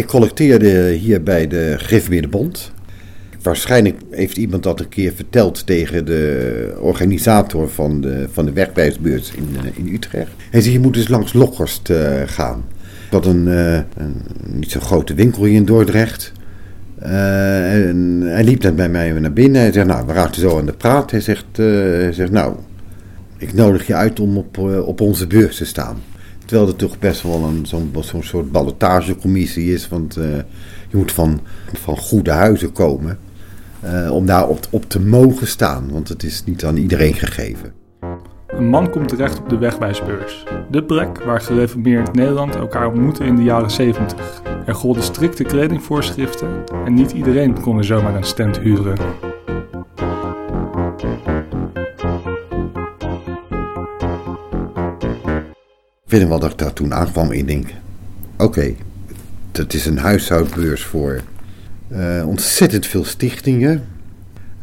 Ik collecteerde hier bij de Gereformeerde Bond. Waarschijnlijk heeft iemand dat een keer verteld tegen de organisator van de, van de in, eh, in Utrecht. Hij zei, je moet eens langs Lokhorst uh, gaan. Ik had een, uh, een, niet zo grote winkel hier in Dordrecht. En hij liep dan bij mij naar binnen. Hij zegt, nou, we raakten zo aan de praat. Hij zegt, hij zegt nou, ik nodig je uit om op, op onze beurs te staan. Terwijl het toch best wel een, zo'n, soort ballotagecommissie is. Want je moet van, van goede huizen komen. Uh, om daar op, op, te mogen staan, want het is niet aan iedereen gegeven. Een man komt terecht op de wegwijsbeurs. De plek waar gereformeerd Nederland elkaar ontmoette in de jaren 70. Er golden strikte kledingvoorschriften en niet iedereen kon er zomaar een stand huren. Weet wel dat ik daar toen aankwam ik denk... Oké, dat is een huishoudbeurs voor uh, ontzettend veel stichtingen.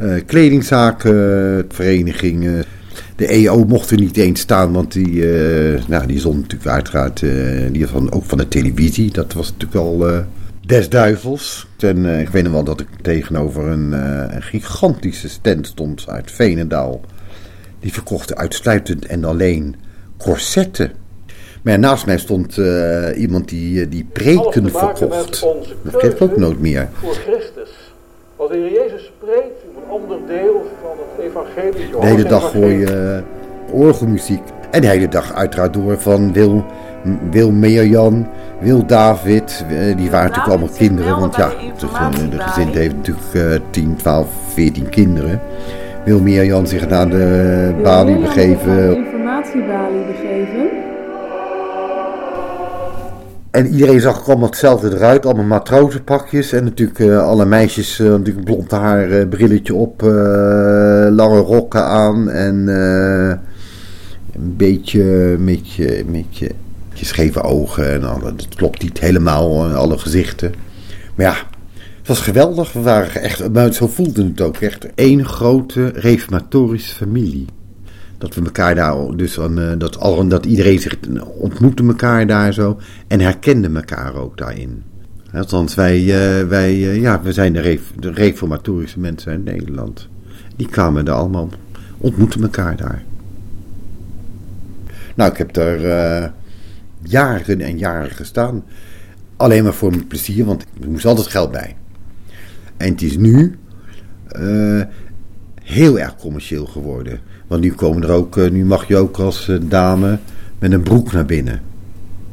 Uh, kledingzaken, verenigingen. De EO mocht er niet eens staan, want die, uh, nou, die zond natuurlijk uiteraard die van, ook van de televisie. Dat was natuurlijk al des duivels. En ik weet nog wel dat ik tegenover een, een gigantische stand stond uit Venendaal. Die verkochten uitsluitend en alleen corsetten. Maar naast mij stond uh, iemand die, die preken verkocht. Dat ik ook nooit meer. Voor Christus. Wat de Heer Jezus spreekt, een onderdeel van het evangelie. De hele dag hoor je uh, orgelmuziek. En de hele dag uiteraard door van Wil, Wil Meerjan, Wil David. Uh, die waren natuurlijk allemaal kinderen. Want ja, de, de gezin heeft natuurlijk 10, 12, 14 kinderen. Wil Meerjan zich naar de balie begeven. informatiebalie begeven. En iedereen zag ook allemaal hetzelfde eruit. Allemaal matrozenpakjes. En natuurlijk uh, alle meisjes, uh, natuurlijk blond haar, uh, brilletje op, lange rokken aan. En een beetje, beetje, beetje, beetje scheve ogen. En alle, dat klopt niet helemaal, alle gezichten. Maar ja, het was geweldig. We waren echt, zo voelde het ook echt. één grote reformatorische familie dat we elkaar daar dus uh, dat, al, dat iedereen zich ontmoette elkaar daar zo en herkende elkaar ook daarin. Althans, wij, uh, wij, uh, ja, we zijn de, de, reformatorische mensen in Nederland. Die kwamen er allemaal, ontmoeten elkaar daar. Nou, ik heb daar jaren en jaren gestaan. Alleen maar voor mijn plezier, want er moest altijd geld bij. En het is nu heel erg commercieel geworden. Want nu komen er ook, eh, nu mag je ook als eh, dame met een broek naar binnen.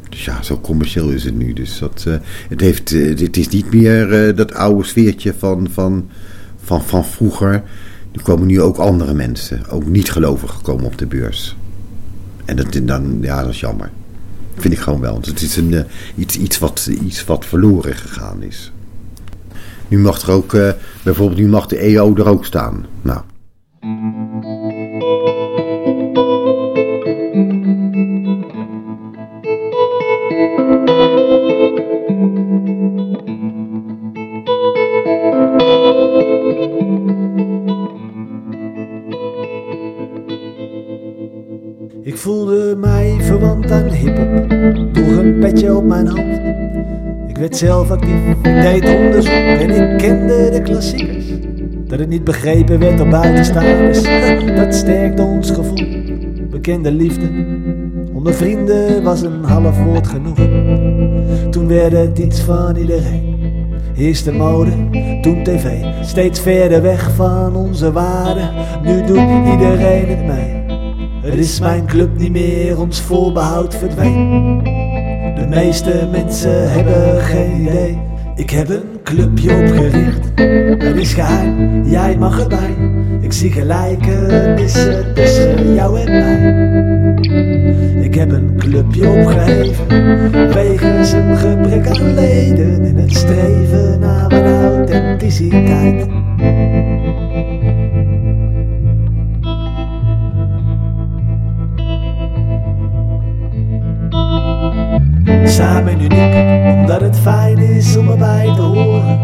Dus ja, zo commercieel is het nu. Dus dat, uh, het, heeft, is niet meer dat oude sfeertje van, van, van, van vroeger. Er komen nu ook andere mensen, ook niet gelovigen, komen op de beurs. En dat, dan, ja, dat is jammer. Vind ik gewoon wel. Want het is een, iets, iets, wat, iets wat verloren gegaan is. Nu mag er ook, bijvoorbeeld, nu mag de EO er ook staan. Nou. Mij verwant aan hiphop, droeg een petje op mijn hoofd. Ik werd zelf actief, ik deed onderzoek en ik kende de klassiekers. Dat het niet begrepen werd door buitenstaanders, dat sterkte ons gevoel. Bekende liefde, onder vrienden was een half woord genoeg. Toen werd het iets van iedereen. Eerst de mode, toen tv, steeds verder weg van onze waarden. Nu doet iedereen het mee. Het is mijn club niet meer, ons voorbehoud verdween. De meeste mensen hebben geen idee. Ik heb een clubje opgericht, het is geheim, jij mag erbij. Ik zie gelijkenissen tussen jou en mij. Ik heb een clubje opgeheven, wegens een gebrek aan leden in het streven naar mijn authenticiteit. Samen uniek, omdat het fijn is om erbij te horen.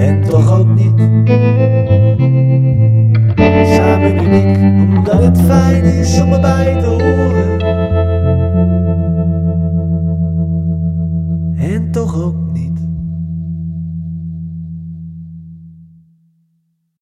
En toch ook niet. Samen uniek, omdat het fijn is om erbij te horen.